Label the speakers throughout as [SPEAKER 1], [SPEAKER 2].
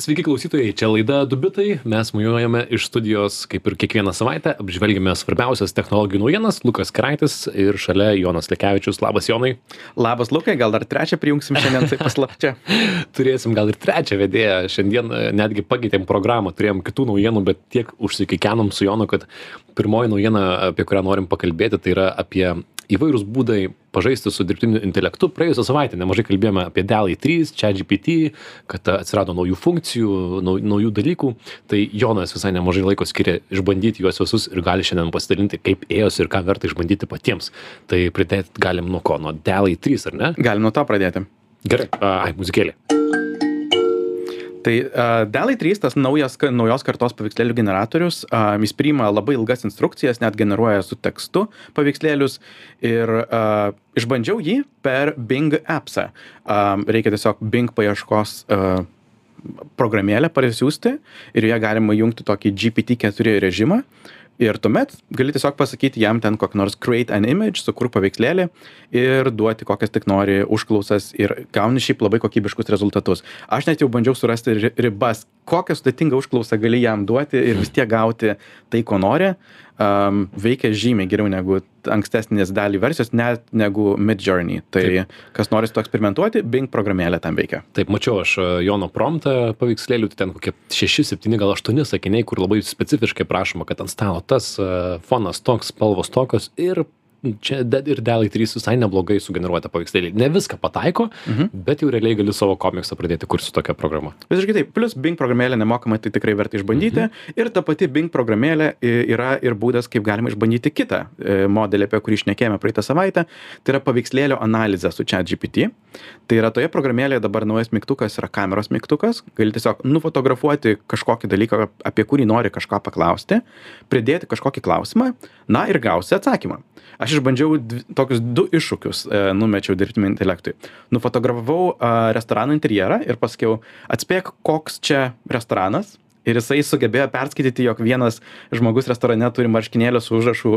[SPEAKER 1] Sveiki klausytojai, čia laida Dubitai, mes mujuojame iš studijos kaip ir kiekvieną savaitę, apžvelgime svarbiausias technologijų naujienas, Lukas Kraitis ir šalia Jonas Lekevičius. Labas Jonai.
[SPEAKER 2] Labas Lukai, gal dar trečią prijungsim šiandien, tai paslapčia.
[SPEAKER 1] Turėsim gal ir trečią vedėją, šiandien e, netgi pakeitėm programą, turėjom kitų naujienų, bet tiek užsikikenom su Jonu, kad pirmoji naujiena, apie kurią norim pakalbėti, tai yra apie įvairūs būdai pažaisti su dirbtiniu intelektu. Praėjusią savaitę nemažai kalbėjome apie DALI 3, ChatGPT, kad atsirado naujų funkcijų, naujų dalykų. Tai Jonas visai nemažai laiko skiria išbandyti juos visus ir gali šiandien pasidalinti, kaip ėjosi ir ką verta išbandyti patiems. Tai pridėti galim nuo ko? Nuo DALI 3, ar ne?
[SPEAKER 2] Galim nuo to pradėti.
[SPEAKER 1] Gerai, ai, muzikėlė.
[SPEAKER 2] Tai uh, DALI 3, tas naujas, naujos kartos paveikslėlių generatorius, uh, jis priima labai ilgas instrukcijas, net generuoja su tekstu paveikslėlius ir uh, išbandžiau jį per Bing appsą. Uh, reikia tiesiog Bing paieškos uh, programėlę parsiųsti ir joje galima jungti tokį GPT-4 režimą. Ir tuomet gali tiesiog pasakyti jam ten kokį nors create an image, sukur paveikslėlį ir duoti kokias tik nori užklausas ir gauni šiaip labai kokybiškus rezultatus. Aš net jau bandžiau surasti ribas, kokią sudėtingą užklausą gali jam duoti ir vis tiek gauti tai, ko nori. Um, veikia žymiai geriau negu ankstesnės dalį versijos, net negu Midjourney. Tai Taip. kas nori su to eksperimentuoti, Bing programėlė tam veikia.
[SPEAKER 1] Taip, mačiau aš e, Jono promptą paveikslėlių, tai ten kokie 6, 7, gal 8 sakiniai, kur labai specifiškai prašoma, kad ant stalo tas e, fonas toks, spalvos tokios ir čia Dead ir Dally 3 visai neblogai sugeneruota paveikslėlį. Ne viską pataiko, mhm. bet jau realiai gali savo komiksą pradėti kurti su tokia programa.
[SPEAKER 2] Visiškai taip. Plus Bing programėlė nemokama, tai tikrai verta išbandyti. Mhm. Ir ta pati Bing programėlė yra ir būdas, kaip galima išbandyti kitą e, modelį, apie kurį išnekėjome praeitą savaitę. Tai yra paveikslėlio analizė su ChatGPT. Tai yra toje programėlėje dabar naujas mygtukas yra kameros mygtukas. Gali tiesiog nufotografuoti kažkokį dalyką, apie kurį nori kažką paklausti, pridėti kažkokį klausimą, na ir gausi atsakymą aš išbandžiau dvi, tokius du iššūkius, e, numečiau dirbtiniam intelektui. Nufotografavau e, restorano interjerą ir pasakiau, atspėk, koks čia restoranas, ir jisai sugebėjo perskaityti, jog vienas žmogus restorane turi marškinėlį su užrašu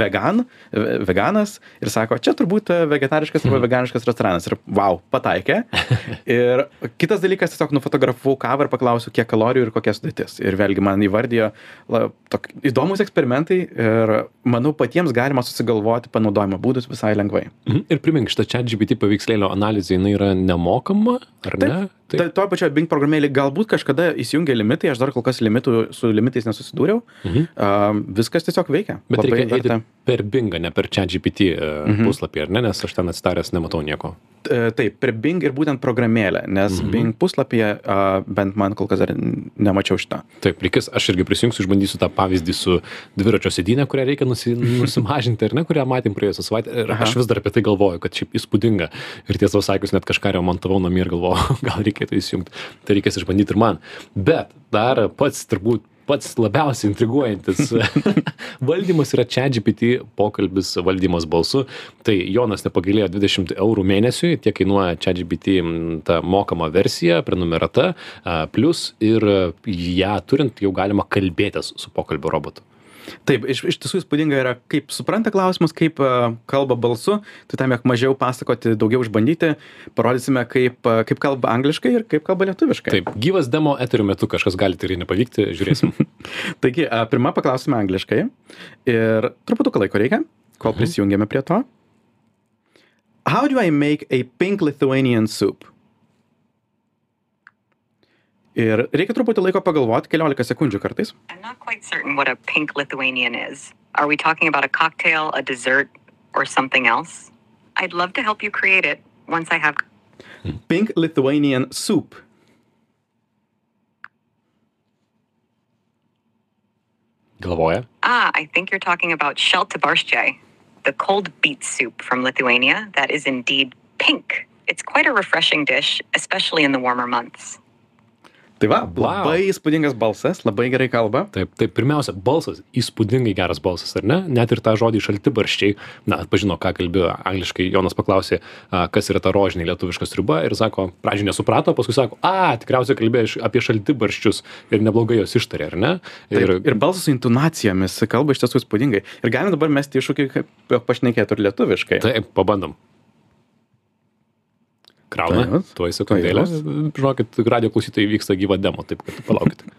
[SPEAKER 2] vegan, veganas ir sako, čia turbūt vegetariškas arba mhm. veganiškas restoranas. Ir wow, pataikė. Ir kitas dalykas, tiesiog nufotografavau kavą ir paklausiau, kiek kalorijų ir kokia sudėtis. Ir vėlgi man įvardijo la, tok, įdomus eksperimentai ir manau patiems galima susigalvoti panaudojimo būdus visai lengvai.
[SPEAKER 1] Mhm. Ir primink, šitą čia GPT paveikslėlio analizė, jinai yra nemokama, ar
[SPEAKER 2] Taip.
[SPEAKER 1] ne?
[SPEAKER 2] Tai toj pačioj Bing programėlė galbūt kažkada įsijungia limitai, aš dar kol kas limitų, su limitais nesusidūriau. Mhm. Uh, viskas tiesiog veikia.
[SPEAKER 1] Bet Labai reikia verta. per Bingą, ne per ChatGPT uh, mhm. puslapį, ar ne, nes aš ten atsidaręs nematau nieko.
[SPEAKER 2] E, taip, per Bing ir būtent programėlę, nes mhm. Bing puslapyje uh, bent man kol kas dar nemačiau šitą.
[SPEAKER 1] Taip, reikės, aš irgi prisijungsiu, išbandysiu tą pavyzdį su dviračio sėdynė, kurią reikia nusi, nusimažinti, ar ne, kurią matėm praėjusią savaitę. Ir Aha. aš vis dar apie tai galvoju, kad šiaip įspūdinga. Ir tiesą sakius, net kažką remontavau namie ir galvoju, gal reikėtų įsijungti. Tai reikės išbandyti ir man. Bet dar pats turbūt pats labiausiai intriguojantis valdymas yra ChatGPT pokalbis valdymas balsu. Tai Jonas nepagailėjo 20 eurų mėnesiui, tiek kainuoja ChatGPT ta mokama versija, prenumerata, plus ir ją turint jau galima kalbėtis su pokalbio robotu.
[SPEAKER 2] Taip, iš, iš tiesų įspūdinga yra, kaip supranta klausimus, kaip uh, kalba balsu, tai tam jog mažiau pasakoti, daugiau išbandyti, parodysime, kaip, uh, kaip kalba angliškai ir kaip kalba lietuviškai.
[SPEAKER 1] Taip, gyvas demo eterio metu kažkas gali tai ir nepavykti, žiūrėsim.
[SPEAKER 2] Taigi, uh, pirmą paklausime angliškai ir truputuką laiko reikia, kol mhm. prisijungiame prie to. How do I make a pink Lithuanian soup? Ir reikia truputį laiko pagalvoti, keliolika sekundžių kartais.
[SPEAKER 3] I'm not quite certain what a pink Lithuanian is. Are we talking about a cocktail, a dessert, or something else? I'd love to help you create it once I have.
[SPEAKER 2] Pink Lithuanian soup.
[SPEAKER 1] Galvoja.
[SPEAKER 3] Ah, I think you're talking about sheltabarstje, the cold beet soup from Lithuania that is indeed pink. It's quite a refreshing dish, especially in the warmer months.
[SPEAKER 2] Tai va, labai wow. įspūdingas balsas, labai gerai kalba.
[SPEAKER 1] Taip, taip, pirmiausia, balsas, įspūdingai geras balsas, ar ne? Net ir tą žodį šalti barščiai, na, atpažino, ką kalbėjo angliškai, Jonas paklausė, kas yra ta rožinė lietuviška sriuba ir sako, pradžioje nesuprato, paskui sako, a, tikriausiai kalbėjo apie šalti barščius ir neblogai jos ištarė, ar ne?
[SPEAKER 2] Ir, taip, ir balsas su intonacijomis kalba iš tiesų įspūdingai. Ir galim dabar mesti iššūkį, kaip pašnekėti ir lietuviškai.
[SPEAKER 1] Taip, pabandom. Krauna,
[SPEAKER 2] Taip.
[SPEAKER 1] tuoj sekundėlę. Žinokit, radio klausytojai vyksta gyva demo, taip kad palaukite.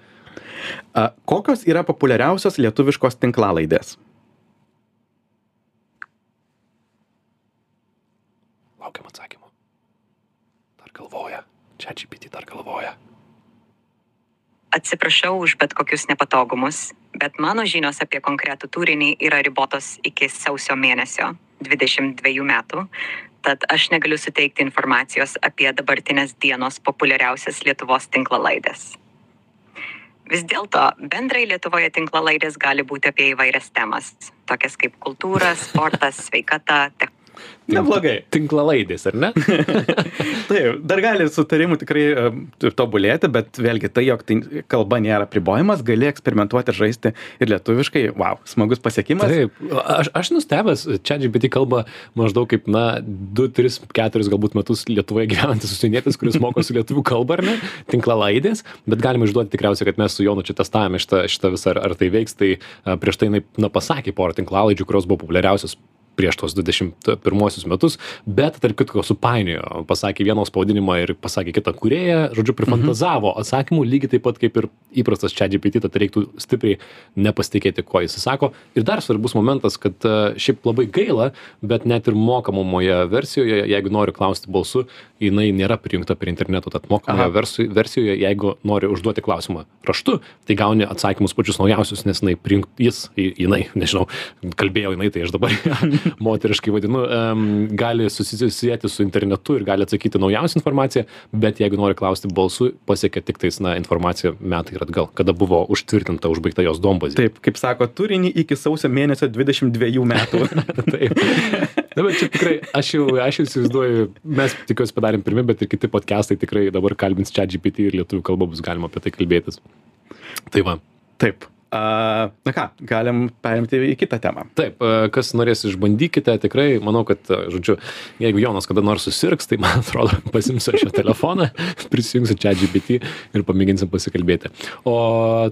[SPEAKER 2] A, kokios yra populiariausios lietuviškos tinklalaidės?
[SPEAKER 1] Laukiam atsakymų. Dar galvoja. Čia GPT dar galvoja.
[SPEAKER 3] Atsiprašau už bet kokius nepatogumus, bet mano žinios apie konkretų turinį yra ribotos iki sausio mėnesio 22 metų, tad aš negaliu suteikti informacijos apie dabartinės dienos populiariausias Lietuvos tinklalaidės. Vis dėlto bendrai Lietuvoje tinklalaidės gali būti apie įvairias temas, tokias kaip kultūra, sportas, sveikata, technologija.
[SPEAKER 2] Neblogai.
[SPEAKER 1] Tinklalaidės, ar ne?
[SPEAKER 2] Taip, dar gali sutarimų tikrai e, tobulėti, bet vėlgi tai, jog tai kalba nėra pribojimas, gali eksperimentuoti ir žaisti ir lietuviškai. Wow, smagus pasiekimas.
[SPEAKER 1] Taip, aš, aš nustebęs, čia GPT kalba maždaug kaip, na, 2, 3, 4 galbūt metus Lietuvoje gyvenantis užsienietis, kuris mokosi lietuvių kalbą, ar ne, tinklalaidės, bet galima išduoti tikriausiai, kad mes su Jonu čia testavome šitą, šitą visą, ar, ar tai veiks, tai a, prieš tai, na, pasakė porą tinklalaidžių, kurios buvo populiariausios prieš tos 21 metus, bet tarp kitko supainiojo, pasakė vienos pavadinimą ir pasakė kitą kurėją, žodžiu, prifantazavo atsakymų lygiai taip pat kaip ir įprastas čia GPT, tad reiktų stipriai nepasitikėti, ko jis sako. Ir dar svarbus momentas, kad e, šiaip labai gaila, bet net ir mokamoje versijoje, jeigu nori klausti balsu, jinai nėra prijungta prie interneto, tad mokamoje versi- versijoje, jeigu nori užduoti klausimą raštu, tai gauni atsakymus pačius naujausius, nes jinai prijung, jis, ji- jinai, nežinau, kalbėjau jinai, tai aš dabar moteriškai vadinu, em, gali susisieti su internetu ir gali atsakyti naujausią informaciją, bet jeigu nori klausti balsu, pasiekia tik tais, na, informacija metai ir atgal, kada buvo užtvirtinta, užbaigta jos dombazė.
[SPEAKER 2] Taip, kaip sako, turinį iki sausio mėnesio 22 metų.
[SPEAKER 1] Taip. Na, bet čia tikrai, aš jau, aš jau įsivaizduoju, mes tikiuosi padarėm pirmi, bet ir kiti podcastai tikrai dabar kalbins čia GPT ir lietuvių kalba bus galima apie tai kalbėtis. Tai va.
[SPEAKER 2] Taip. A, na ką, galim perimti į kitą temą.
[SPEAKER 1] Taip, kas norės išbandykite, tikrai manau, kad, žodžiu, jeigu Jonas kada nors susirgs, tai man atrodo, pasimsiu aš jo telefoną, prisijungsiu čia GPT ir pamėginsim pasikalbėti. O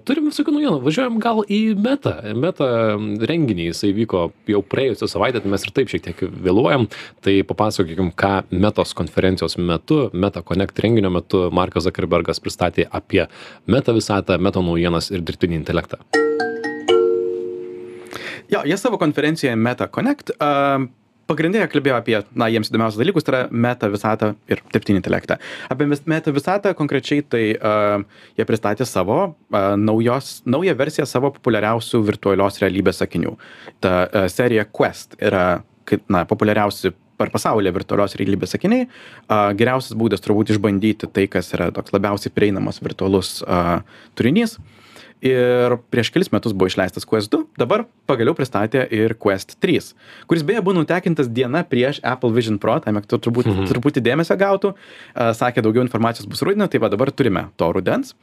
[SPEAKER 1] turim visokių naujienų, važiuojam gal į Meta. Meta renginį, jisai vyko jau praėjusią savaitę, tai mes ir taip šiek tiek vėluojam. Tai papasakokim, ką Metos konferencijos metu, Meta Connect renginio metu Markas Zuckerbergas pristatė apie Meta visatą, Meta naujienas ir dirbtinį intelektą.
[SPEAKER 2] Jo, jie savo konferencijoje Meta Connect uh, pagrindinė kalbėjo apie, na, jiems įdomiausius dalykus, tai yra meta visatą ir dirbtinį intelektą. Apie meta visatą konkrečiai tai uh, jie pristatė savo uh, naujos, naują versiją savo populiariausių virtualios realybės akinių. Ta uh, serija Quest yra, kaip, na, populiariausi per pasaulį virtualios realybės akiniai. Uh, geriausias būdas turbūt išbandyti tai, kas yra toks labiausiai prieinamas virtualus uh, turinys. Ir prieš kelis metus buvo išleistas Quest 2, dabar pagaliau pristatė ir Quest 3, kuris beje buvo nutekintas diena prieš Apple Vision Pro, tam metu turbūt mhm. truputį dėmesio gautų, sakė daugiau informacijos bus rudenį, tai va dabar turime to rudens.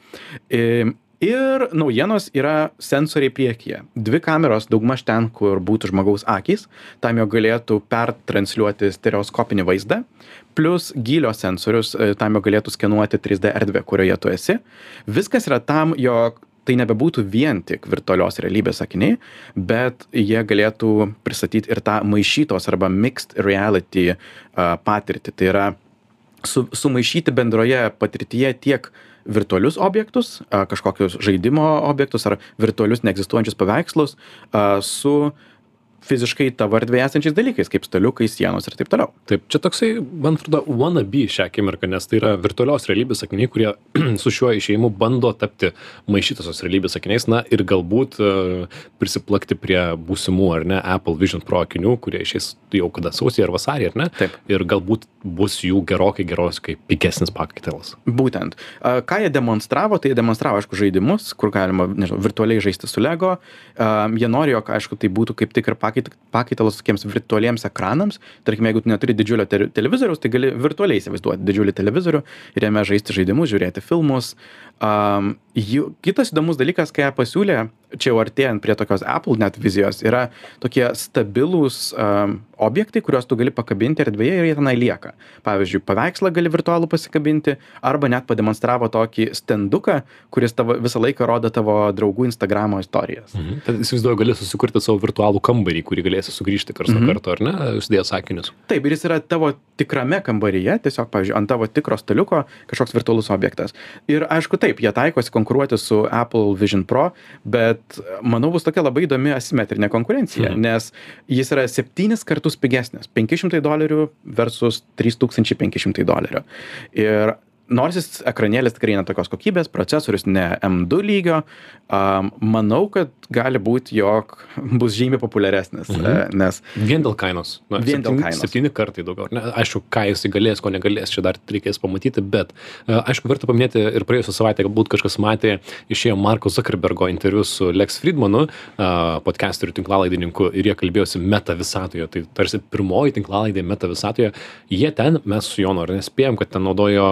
[SPEAKER 2] Ir, naujienos yra sensoriai priekyje. Dvi kameros daugmaž ten, kur būtų žmogaus akys, tam jo galėtų pertransliuoti stereoskopinį vaizdą, plus gylio sensorius, e, tam jo galėtų skenuoti 3D erdvę, kurioje tu esi. Viskas yra tam, jog tai nebebūtų vien tik virtualios realybės akiniai, bet jie galėtų pristatyti ir tą maišytos arba mixed reality patirtį. Tai yra su, sumaišyti bendroje patirtyje tiek virtualius objektus, kažkokius žaidimo objektus ar virtualius neegzistuojančius paveikslus su fiziškai tavo erdvėje esančiais dalykais, kaip staliukai, sienos ir taip toliau.
[SPEAKER 1] Taip, čia toksai, man atrodo, wannabe šią akimirką, nes tai yra virtualios realybės akiniai, kurie su šiuo išėjimu bando tapti maišytosios realybės akiniais, na ir galbūt uh, prisiplakti prie būsimų, ar ne, Apple Vision Pro akinių, kurie išės jau kada sausį ar vasarį, ar ne?
[SPEAKER 2] Taip.
[SPEAKER 1] Ir galbūt bus jų gerokai geros, kaip pigesnis pakaitalas.
[SPEAKER 2] Būtent. A, Ką jie demonstravo, tai jie demonstravo, aišku, žaidimus, kur galima, nežinau, virtualiai žaisti su LEGO. A, Jie nori, jog, aišku, tai būtų kaip tik ir pakait- pakaitalas tokiems virtualiems ekranams. Tarkime, jeigu tu neturi didžiulio te televizoriaus, tai gali virtualiai įsivaizduoti didžiulį televizorių ir jame žaisti žaidimus, žiūrėti filmus. Um, jų kitas įdomus dalykas ką pasiūlė čia jau artėjant prie tokios apple net vizijos yra tokie stabilūs am, objektai kuriuos tu gali pakabinti erdvėje ir jie tenai lieka pavyzdžiui paveikslą gali virtualų pasikabinti arba net pademonstravo tokį stenduką kuris tavo visą laiką rodo tavo draugų instagramo istorijas
[SPEAKER 1] Mhm. Tad įsivaizduoju, gali susikurti savo virtualų kambarį, kurį galėsi sugrįžti karts nuo
[SPEAKER 2] Mhm.
[SPEAKER 1] karto, ar ne, uždėjęs sakinius.
[SPEAKER 2] taip ir jis yra tavo tikrame kambaryje tiesiog pavyzdžiui ant tavo tikro staliuko kažkoks virtualus objektas ir aišku taip jie taikosi konkuruoti su apple vision pro bet manau bus tokia labai įdomi asimetrinė konkurencija
[SPEAKER 1] Mhm.
[SPEAKER 2] nes jis yra septynis kartus pigesnis penki šimtai dolerių versus trys tūkstančiai penki šimtai dolerių ir nors jis ekranėlis tikrai ne tokios kokybės procesorius ne m2 lygio am, manau kad gali būt jog bus žymiai populiaresnis
[SPEAKER 1] Mhm.
[SPEAKER 2] e, nes
[SPEAKER 1] Vien dėl kainos. Na,
[SPEAKER 2] Vien dėl
[SPEAKER 1] septyni-
[SPEAKER 2] kainos.
[SPEAKER 1] Septyni kartai daugiau. Ne, aišku, ką jis galės, ko negalės, čia dar reikės pamatyti, bet e, aišku, verta paminėti ir praėjusią savaitę, galbūt kažkas matė, išėjo Marko Zuckerbergo interviu su Lex Friedmanu, e, podcasterių tinklalaidininku, ir jie kalbėjosi meta visatoje. Tai tarsi pirmoji tinklalaidė meta visatoje. Jie ten, mes su Jonu ar nespėjom, kad ten naudojo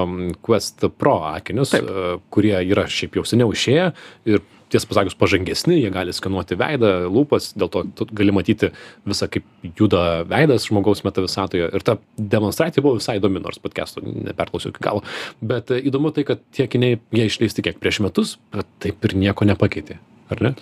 [SPEAKER 1] Quest Pro akinius,
[SPEAKER 2] Taip.
[SPEAKER 1] e, kurie yra šiaip jau seniau išėję ir tiesą pasakius pažangesni, jie gali skanuoti veidą, lūpas, dėl to gali matyti visą, kaip juda veidas žmogaus meta visatoje. Ir ta demonstracija buvo visai įdomi, nors podcast'o neperklausiau iki galo. Bet e, įdomu tai, kad tie akiniai, jie išleisti kiek prieš metus, bet taip ir nieko nepakeitė. Ar ne?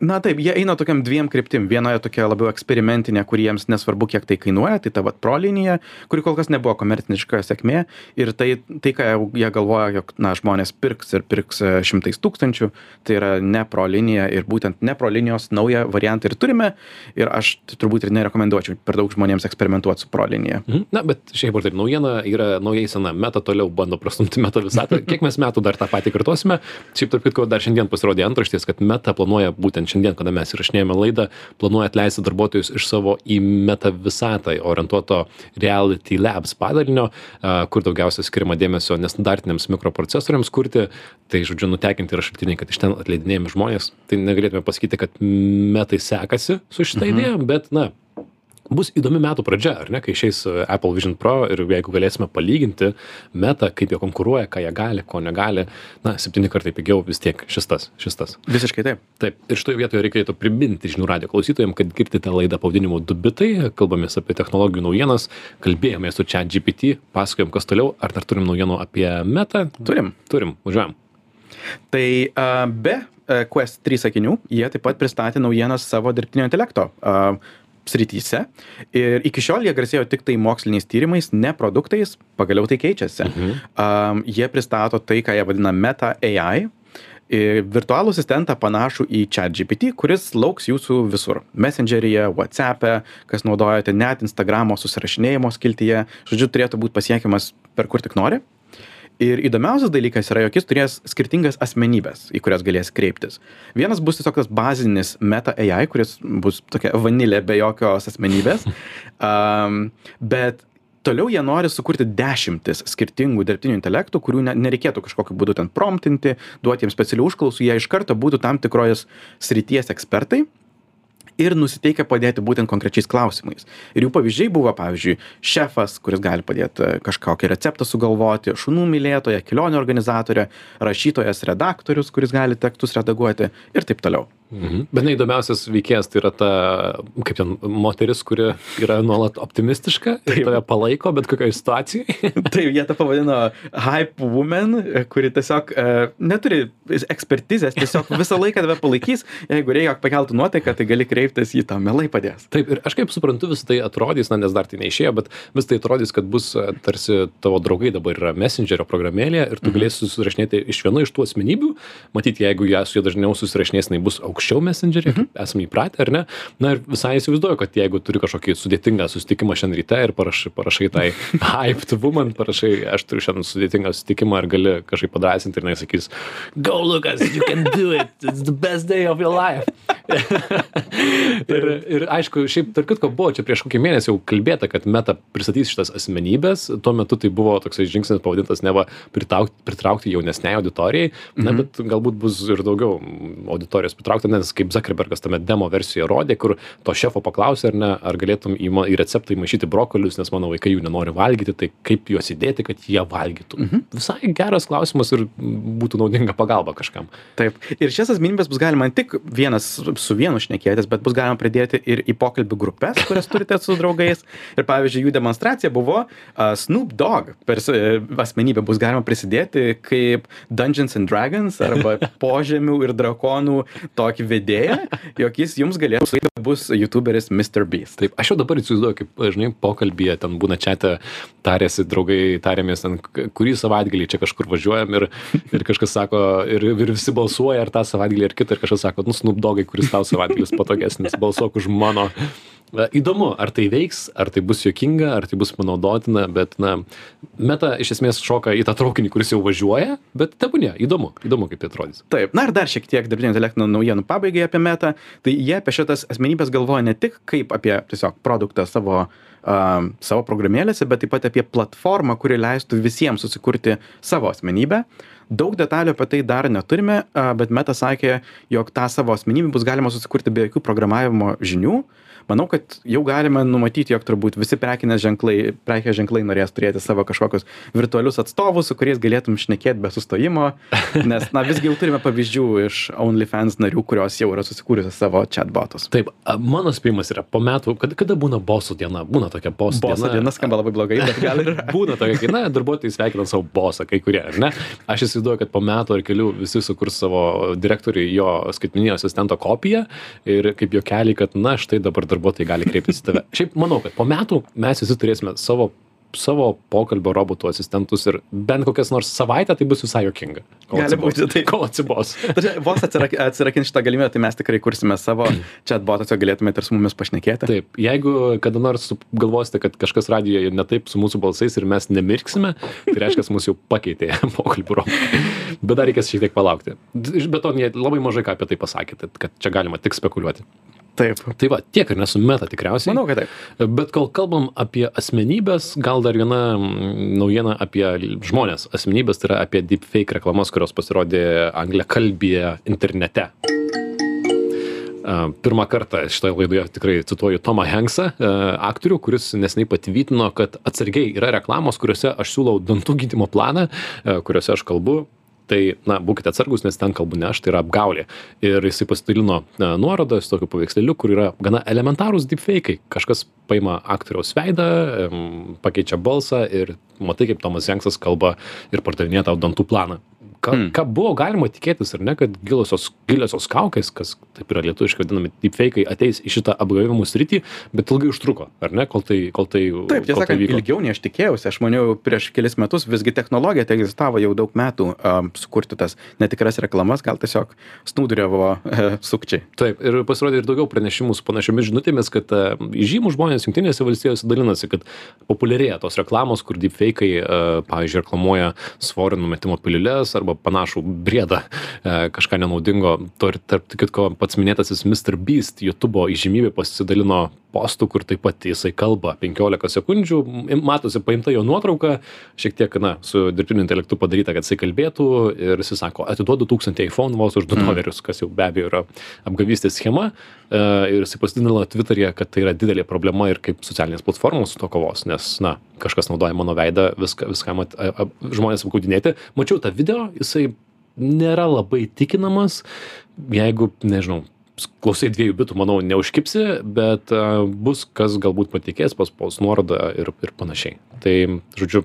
[SPEAKER 2] Na taip jie eina tokiam dviem kryptim viena tokia labiau eksperimentinė kur jiems nesvarbu kiek tai kainuoja tai ta vat pro linija kuri kol kas nebuvo komerciniška sėkmė ir tai tai ką jau jie galvoja jog na žmonės pirks ir pirks e, šimtais tūkstančių tai yra ne pro linija ir būtent ne pro linijos naują variantą ir turime ir aš t- turbūt ir nerekomenduočiau per daug žmonėms eksperimentuot su pro linija
[SPEAKER 1] Mhm. Na, bet šiaip ar taip, naujiena yra naujai sena. Meta toliau bando prastumti meta visatą. Kiek mes metų dar tą patį kartosime? Šiaip tarp kitko, dar šiandien pasirodė antraštės, kad meta planuoja būtent šiandien, kada mes įrašinėjame laidą, planuoja atleisti darbuotojus iš savo į meta visatą orientuoto Reality Labs padalinio, kur daugiausia skiriama dėmesio nestandartiniams mikroprocesoriams kurti. Tai, žodžiu, nutekinti yra šaltiniai, kad iš ten atleidinėjami žmonės. Tai negalėtume pasakyti, kad metai sekasi su šitą
[SPEAKER 2] Mhm.
[SPEAKER 1] idėją, bet, na, bus įdomi metų pradžia, ar ne, kai išeis e, Apple Vision Pro ir jeigu galėsime palyginti metą, kaip jie konkuruoja, ką jie gali, ko negali, na, septyni kartai pigiau vis tiek šis tas, šis tas.
[SPEAKER 2] visiškai taip
[SPEAKER 1] Taip, ir šitoje vietoje reikėtų priminti žinių radio klausytojams, kad girdite laidą pavadinimu Dubitai, kalbamės apie technologijų naujienas, kalbėjome su čia GPT, pasakojom, kas toliau, ar dar turim naujienų apie metą?
[SPEAKER 2] turim
[SPEAKER 1] Turim, važiuojam.
[SPEAKER 2] Tai a, be a, Quest 3 sakinių, jie taip pat pristatė naujienas savo dirbtinio intelekto a, srityse. Ir iki šiol jie garsėjo tik tai moksliniais tyrimais, ne produktais, pagaliau tai keičiasi.
[SPEAKER 1] Mhm.
[SPEAKER 2] A, jie pristato tai, ką jie vadina Meta AI. ir Virtualų asistentą panašų į ChatGPT, kuris lauks jūsų visur. Messengeryje, WhatsApp'e, kas naudojate, net Instagramo susirašinėjimo skiltyje. Žodžiu, turėtų būti pasiekiamas per kur tik nori. Ir įdomiausias dalykas yra, jog jis turės skirtingas asmenybės, į kurias galės kreiptis. Vienas bus tiesiog tas bazinis Meta AI, kuris bus tokia vanilė be jokios asmenybės. Um, bet toliau jie nori sukurti dešimtis skirtingų dirbtinių intelektų, kurių ne, nereikėtų kažkokiu būdu ten promptinti, duoti jiems specialių užklausų, jie iš karto būtų tam tikros srities ekspertai ir nusiteikę padėti būtent konkrečiais klausimais. Ir jų pavyzdžiai buvo, pavyzdžiui, šefas, kuris gali padėti e, kažkokį receptą sugalvoti, šunų mylėtoja, kelionių organizatorė, rašytojas, redaktorius, kuris gali tekstus redaguoti ir taip toliau.
[SPEAKER 1] Mhm. Bet neįdomiausias veikėjas tai yra ta, kaip ten, moteris, kuri yra nuolat optimistiška ir tave palaiko bet kokioje situacijoje.
[SPEAKER 2] Taip, jie tą pavadino hype woman, kuri tiesiog e, neturi ekspertizės, tiesiog visą laiką tave palaikys, jeigu reikia pakeltų nuotaiką, tai gali kreiptis į tą, melai padės.
[SPEAKER 1] Taip, ir aš kaip suprantu, vis tai atrodys, na, nes dar tai neišėjo, bet vis tai atrodys, kad bus e, tarsi tavo draugai dabar yra Messengerio programėlėje ir tu mhm. galėsi susirašinėti iš vieno iš tų asmenybių. Matyti, jeigu ją su juo dažniau susirašinės, jinai bus aukščiau Messengerį, mhm. kaip esame įpratę, ar ne? Na ir visai įsivaizduoju, kad jeigu turi kažkokį sudėtingą susitikimą šiandien ryte ir parašai, parašai tai hyped woman, parašai, aš turiu šiandien sudėtingą susitikimą ir gali kažkaip padrasinti ir nesakys, go Lukas, you can do it, it's the best day of your life. ir, ir aišku, šiaip, tarp kitko, buvo čia prieš kokį mėnesį jau kalbėta, kad meta pristatys šitas asmenybės. Tuo metu tai buvo toksai žingsnis pavadintas neva pritraukti, pritraukti jaunesniai auditorijai. Na, mhm. bet galbūt bus ir daugiau auditorijos pritraukta, nes kaip Zuckerbergas tame demo versijoje rodė, kur to šefo paklausė, ar ne, ar galėtum į, į receptą įmaišyti brokolius, nes mano vaikai jų nenori valgyti, tai kaip juos įdėti, kad jie valgytų. Mhm. Visai geras klausimas ir būtų naudinga pagalba kažkam.
[SPEAKER 2] Taip. Ir šias asmenybės bus galima tik vienas su vienu šnekėtis, bet bus galima pridėti ir į pokalbių grupės, kurias turite su draugais. Ir pavyzdžiui, jų demonstracija buvo uh, Snoop Dogg per uh, asmenybę bus galima prisidėti kaip Dungeons and Dragons arba požemių ir drakonų tokį vedėją, jog jis jums galėtų bus YouTuberis Mr. Beast.
[SPEAKER 1] Taip, aš jau dabar įsivaizduoju, kaip, žinai, pokalbėje ten būna čia, tarėsi draugai, tarėmės ten, kurį savaitgalį čia kažkur važiuojam ir, ir kažkas sako, ir, ir visi balsuoja, ar tą savaitgalį, ar kitą, ir kažkas sako, nu, Snoop Dogai, kuris tau savaitgalis patogesnis, balsuok už mano. Įdomu ar tai veiks ar tai bus juokinga ar tai bus panaudotina bet na meta iš esmės šoka į tą traukinį kuris jau važiuoja bet tebūnie įdomu įdomu kaip tai atrodys.
[SPEAKER 2] Taip na ir dar šiek tiek dirbtinio intelekto naujienų pabaigai apie metą tai jie apie šitas asmenybes galvoja ne tik kaip apie tiesiog produktą savo a, savo programėlėse bet taip pat apie platformą kuri leistų visiems susikurti savo asmenybę daug detalių apie tai dar neturime bet meta sakė jog tą savo asmenybę bus galima susikurti be jokių programavimo žinių. Manau kad jau galime numatyti jog turbūt visi prekinės ženklai prekės ženklai norės turėti savo kažkokius virtualius atstovus su kuriais galėtum šnekėt be sustojimo nes na visgi jau turime pavyzdžių iš onlyfans narių kurios jau yra susikūrusios savo chatbotus.
[SPEAKER 1] Taip mano spėjimas yra po metų kad kada būna bosų diena? Būna tokia bosų
[SPEAKER 2] boso diena. skamba labai blogai bet gal ir
[SPEAKER 1] būna tokia kai na darbuotojai sveikina savo bosą kai kurie ar ne? Aš įsivaizduoju kad po metų ar kelių visi sukurs savo direktoriui jo skaitmeninio asistento kopiją ir kaip juokelį kad na štai dabar darbuotojai gali kreiptis į tave. Šiaip manau kad po metų mes visi turėsime savo savo pokalbio robotų asistentus ir bent kokias nors savaitę tai bus visai juokinga.
[SPEAKER 2] Gali būti tai.
[SPEAKER 1] Kol atsibos.
[SPEAKER 2] Tačiau vos atsirak, atsirakint šitą galimybę, tai mes tikrai kursime savo chatbotą, galėtumėte ir su mumis pašnekėti.
[SPEAKER 1] Taip, jeigu kada nors galvosite, kad kažkas radijoje ne taip su mūsų balsais ir mes nemirksime, tai reiškia, mus jau pakeitė pokalbių robotai. Bet dar reikės šiek tiek palaukti. Bet to labai mažai ką apie tai pasakėte, kad čia galima tik spekuliuoti.
[SPEAKER 2] Taip.
[SPEAKER 1] Tai va, tiek ir nesu meta tikriausiai.
[SPEAKER 2] Manau, kad taip.
[SPEAKER 1] Bet kol kalbam apie asmenybės, gal dar viena naujiena apie žmonės. Asmenybės tai yra apie deepfake reklamas, kurios pasirodė angliakalbėje internete. Pirmą kartą šitoje laidoje tikrai cituoju Tomą Hanksą, aktorių, kuris nesnei patvirtino, kad atsargiai yra reklamos, kuriuose aš siūlau dantų gydimo planą, kuriuose aš kalbu tai na būkite atsargūs nes ten kalbu ne aš tai yra apgaulė. Ir jisai pasidalino nuorodą su tokiu paveikslėliu kur yra gana elementarūs dypfeikai kažkas paima aktoriaus veidą pakeičia balsą ir matai kaip tomas henksas kalba ir pardavinėja tau dantų planą ką, hmm. ką buvo galima tikėtis, ar ne, kad giliosios, giliosios kaukės, kas taip yra lietuviškai vadinami deepfake'ai, ateis į šitą apgavimų sritį, bet ilgai užtruko, ar ne, kol tai... Kol tai
[SPEAKER 2] taip, tiesą tai sakant, tai ilgiau nei aš tikėjausi, aš maniau, prieš kelis metus visgi technologija tai egzistavo jau daug metų um, sukurti tas netikras reklamas, gal tiesiog snūduriavo uh, sukčiai.
[SPEAKER 1] Taip, ir pasirodė ir daugiau pranešimų su panašiomis žinutėmis, kad uh, žymų žmonės Junktinėse valstijose dalinasi, kad populiarėja tos reklamos, kur deepfake'ai, uh, pavyzdžiui, reklamuoja svorio numetimo piliulės arba arba panašų briedą, e, kažką nenaudingo. Tarp kitko pats minėtasis Mr. Beast YouTube įžymybė pasidalino postų, kur taip pat jisai kalba 15 sekundžių, matosi paimta jo nuotrauka, šiek tiek, na, su dirbtiniu intelektu padaryta, kad jisai kalbėtų ir jis sako, atiduodu 1000 iPhone vos už 2 mm. dolerius, kas jau be abejo yra apgavystės schema. E, ir jisai pasidalino Twitter'e, kad tai yra didelė problema ir kaip socialinės platformos su to kovos, nes, na, kažkas naudoja mano veidą viską, viskam at, a, a, žmonės apgaudinėti. Mačiau tą video, jisai nėra labai tikinamas, jeigu, nežinau, klausai dviejų bitų, manau, neužkipsi, bet uh, bus, kas galbūt patikės, paspaus nuorodą ir, ir panašiai. Tai, žodžiu,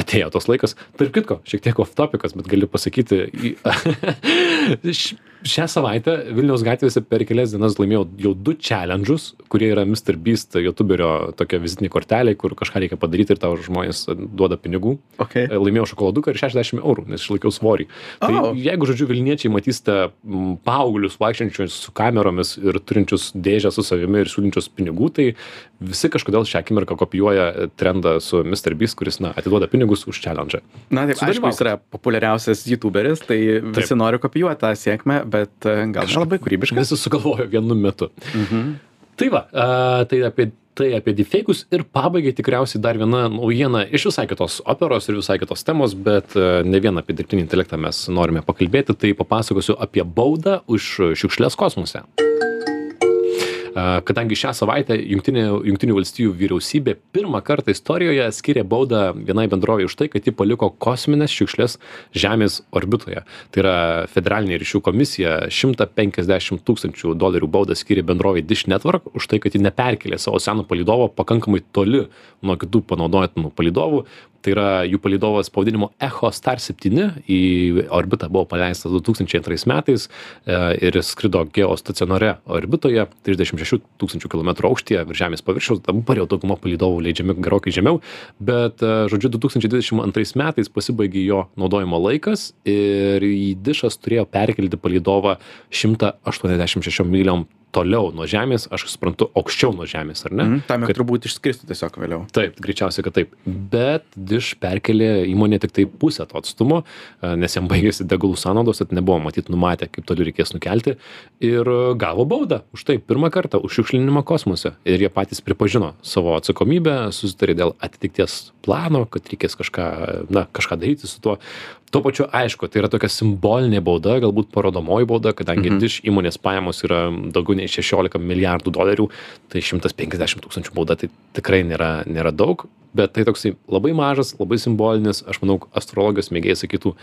[SPEAKER 1] atėjo tos laikas. Tarp kitko, šiek tiek off topikas, bet galiu pasakyti, šią savaitę Vilniaus gatvėse per kelias dienas laimėjau jau du challenge'us, kurie yra Mr. Beast YouTuberio tokia vizitinė kortelė, kur kažką reikia padaryti ir tau žmonės duoda pinigų.
[SPEAKER 2] Okay.
[SPEAKER 1] Laimėjau šokoladuką ir 60 eurų, nes išlaikiau svorį. Tai oh. Tai jeigu, žodžiu, Vilniečiai matysite paauglius vaikščiančius su kameromis ir turinčius dėžę su savimi ir siūlinčius pinigų, tai visi kažkodėl šią akimirką kopijuoja trendą su Mr. Beast, kuris, na, atiduoda pinigus už challenge.
[SPEAKER 2] Na, taip, aišku, jis yra populiariausias YouTuberis, tai visi taip. nori kopijuoti tą sėkmę, bet e, gal ne labai kūrybiškas.
[SPEAKER 1] Visi sugalvojo vienu metu.
[SPEAKER 2] Mhm.
[SPEAKER 1] Tai va, a, tai apie tai apie deepfake'us ir pabaigai tikriausiai dar viena naujiena iš visai kitos operos ir visai kitos temos, bet a, ne vien apie dirbtinį intelektą mes norime pakalbėti, tai papasakosiu apie baudą už šiukšlės kosmose. Kadangi šią savaitę Junktinė, Junktinių valstijų vyriausybė pirmą kartą istorijoje skiria baudą vienai bendrovė už tai, kad ji paliko kosminės šiukšlės Žemės orbitoje. Tai yra federalinė ryšių komisija 150 tūkstančių dolerių baudą skiria bendrovė Dish Network už tai, kad ji neperkelė savo seno palidovo pakankamai toli nuo kitų panaudotinų palidovų. Tai yra jų palidovas pavadinimu Echo Star 7 į orbitą buvo paleistas 2002 metais e, ir jis skrido geostacionare orbitoje 36 tūkstančių kilometrų aukštyje virš Žemės paviršiaus. Dabar jau dauguma palidovų leidžiami gerokai žemiau, bet, e, žodžiu, 2022 metais pasibaigė jo naudojimo laikas ir į dišas turėjo perkelti palidovą 186 myliom toliau nuo Žemės, aš suprantu, aukščiau nuo Žemės, ar ne?
[SPEAKER 2] Mhm. Tam
[SPEAKER 1] Kad-
[SPEAKER 2] turbūt išskristų tiesiog vėliau.
[SPEAKER 1] Taip, greičiausiai, kad taip. Bet Dish perkelė įmonė tik tai pusę to atstumo, e, nes jam baigėsi degalų sąnaudos, tad nebuvo matyt numatę, kaip toli reikės nukelti. Ir gavo baudą už tai pirmą kartą, už šiukšlinimą kosmose. Ir jie patys pripažino savo atsakomybę, susitarė dėl atitikties plano, kad reikės kažką, na, kažką daryti su tuo. Tuo pačiu, aišku, tai yra tokia simbolinė bauda, galbūt parodomoji bauda, kadangi mhm. Dish įmonės pajamos yra daugiau nei 16 milijardų dolerių, tai 150 tūkstančių bauda tai tikrai nėra, nėra daug, bet tai toksai labai mažas, labai simbolinis, aš manau, astrologijos mėgėjai sakytų,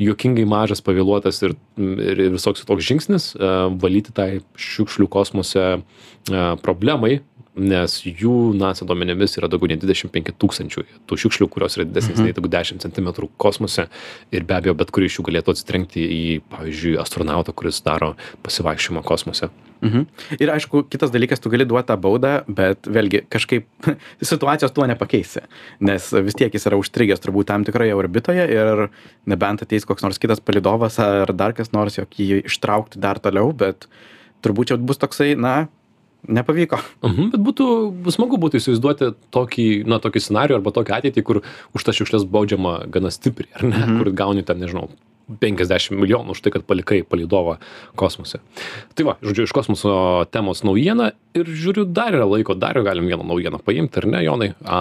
[SPEAKER 1] juokingai mažas, pavėluotas ir, ir, ir visoks toks žingsnis uh, valyti tai šiukšlių kosmose uh, problemai, nes jų NASA duomenimis yra daugiau nei 25 tūkstančių tų šiukšlių, kurios yra didesnės nei negu 10 cm kosmose ir be abejo bet kuri iš jų galėtų atsitrenkti į, pavyzdžiui, astronautą, kuris daro pasivaikščiojimą kosmose.
[SPEAKER 2] Mhm. Ir aišku, kitas dalykas, tu gali duoti tą baudą, bet vėlgi kažkaip situacijos tuo nepakeisi, nes vis tiek jis yra užstrigęs turbūt tam tikroje orbitoje ir nebent ateis koks nors kitas palidovas ar dar kas nors, jog jį ištraukti dar toliau, bet turbūt čia bus toksai, na, nepavyko.
[SPEAKER 1] Mhm, bet būtų smagu būtų įsivaizduoti tokį, na, tokį scenarių arba tokią ateitį, kur už tas šiukšlės baudžiama gana stipriai, ar ne, mhm. kur gauni ten, nežinau, 50 milijonų už tai, kad palikai palidovą kosmose. Tai va, žodžiu, iš kosmoso temos naujiena ir žiūriu, dar yra laiko, dar galim vieną naujieną paimti, ar ne, Jonai? A,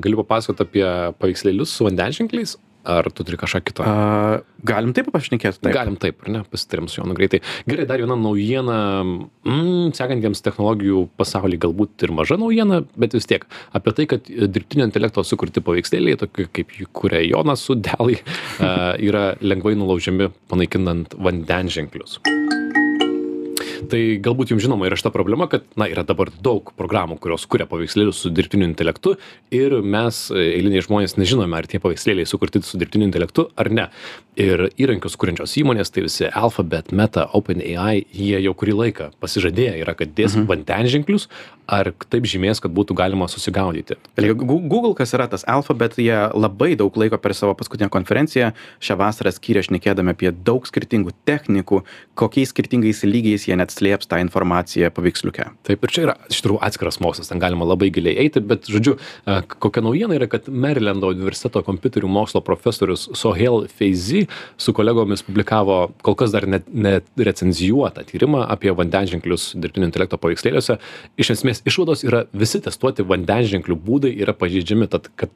[SPEAKER 1] galiu papasakoti apie paveikslėlius su vandenženkliais, ar tu turi kažką kito?
[SPEAKER 2] A, galim taip pašnekėti.
[SPEAKER 1] Taip. Galim taip, ar ne? Pasitarėm su Jonu greitai. Gerai, dar viena naujiena, mm, sekantiems technologijų pasaulyje galbūt ir maža naujiena, bet vis tiek apie tai, kad dirbtinio intelekto sukurti paveikslėliai, tokie kaip jų kuria Jonas su Delai, yra lengvai nulaužiami panaikinant vandenženklius tai galbūt jums žinoma yra šita problema kad na yra dabar daug programų kurios kuria paveikslėlius su dirbtiniu intelektu ir mes eiliniai žmonės nežinome ar tie paveikslėliai sukurti su dirbtiniu intelektu ar ne. Ir įrankius kuriančios įmonės tai visi alphabet meta openai jie jau kurį laiką pasižadėję yra kad dės vandenženklius ar taip žymės kad būtų galima susigaudyti
[SPEAKER 2] Google, kas yra tas Alphabet, jie labai daug laiko per savo paskutinę konferenciją šią vasarą skyrė šnekėdami apie daug skirtingų technikų, kokiais skirtingais lygiais jie net slėps tą informaciją paveiksliuke.
[SPEAKER 1] Taip, ir čia yra iš tikrųjų atskiras mokslas, ten galima labai giliai eiti, bet, žodžiu, e, kokia naujiena yra, kad Marylando universiteto kompiuterių mokslo profesorius Sohel Feizi su kolegomis publikavo kol kas dar net, net recenzijuotą tyrimą apie vandenženklius dirbtinio intelekto paveikslėliuose. Iš esmės, išvados yra visi testuoti vandenženklių būdai yra pažeidžiami, tad kad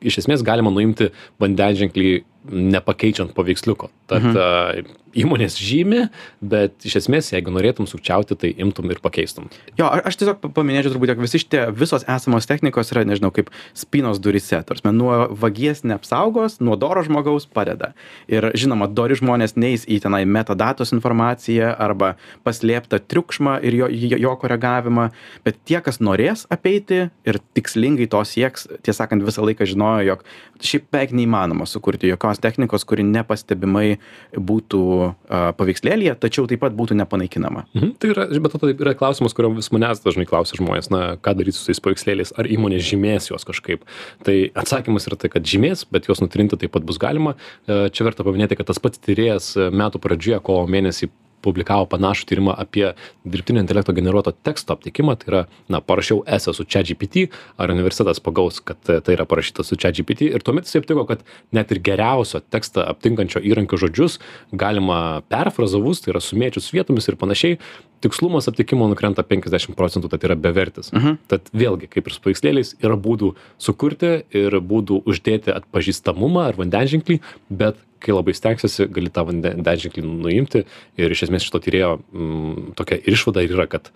[SPEAKER 1] iš esmės galima nuimti vandenženklį nepakeičiant paveiksliuko. Tad mhm. uh, įmonės žymi, bet iš esmės, jeigu norėtum sukčiauti, tai imtum ir pakeistum.
[SPEAKER 2] Jo, aš tiesiog pa- paminėčiau turbūt, jog visi šitie visos esamos technikos yra, nežinau, kaip spinos durise. Tarsi, nuo vagies neapsaugos, nuo doro žmogaus padeda. Ir žinoma, dori žmonės neįs į tenai metadatos informaciją arba paslėptą triukšmą ir jo, jo, koregavimą, bet tie, kas norės apeiti ir tikslingai to sieks, tiesą sakant, visą laiką žinojo, jog šiaip beveik neįmanoma sukurti jokios technikos, kuri nepastebimai būtų uh, paveikslėlėje, tačiau taip pat būtų nepanaikinama.
[SPEAKER 1] Mhm. Tai yra, bet tai yra klausimas, kurio vis manęs dažnai klausia žmonės, na, ką daryti su tais paveikslėliais, ar įmonė žymės juos kažkaip. Tai atsakymas yra tai, kad žymės, bet juos nutrinti taip pat bus galima. E, Čia verta paminėti, kad tas pats tyrėjas e, metų pradžioje, kovo mėnesį publikavo panašų tyrimą apie dirbtinio intelekto generuoto teksto aptikimą. Tai yra na parašiau esę su chatgpt ar universitetas pagaus kad tai yra parašyta su chatgpt. Ir tuomet jisai aptiko kad net ir geriausio tekstą aptinkančio įrankio žodžius galima perfrazavus tai yra sumėčius vietomis ir panašiai tikslumas aptikimo nukrenta penkiasdešim procentų tad yra bevertis. Tad vėlgi kaip ir su paveikslėliais yra būdų sukurti ir būdų uždėti atpažįstamumą ar vandens bet kai labai stengsiesi gali tą vandenženklį nuimti ir iš esmės šito tyrėjo mm, tokia išvada ir yra kad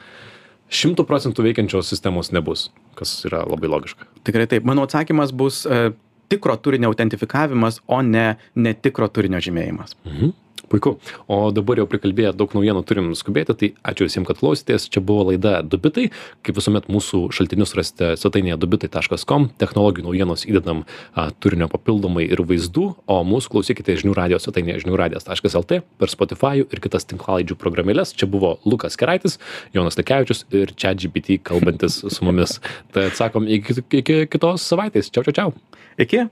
[SPEAKER 1] šimtų procentų veikiančios sistemos nebus kas yra labai logiška.
[SPEAKER 2] Tikrai taip. Mano atsakymas bus e, tikro turinio autentifikavimas o ne netikro turinio žymėjimas.
[SPEAKER 1] Mhm puiku. O dabar jau prikalbėję daug naujienų turim skubėti tai ačiū visiem kad klausėtės. Čia buvo laida du bitai kaip visuomet mūsų šaltinius rasite svetainėje du bitai taškas kom technologijų naujienos įdedam a, turinio papildomai ir vaizdų. O mūsų klausykite žinių radijo svetainėje žinių radijas taškas lt per spotifajų ir kitas tinklalaidžių programėles čia buvo lukas keraitis jonas lekevičius ir chatgpt kalbantis su mumis. Tad sakom iki iki kitos savaitės. Čiau čiau čiau.
[SPEAKER 2] Iki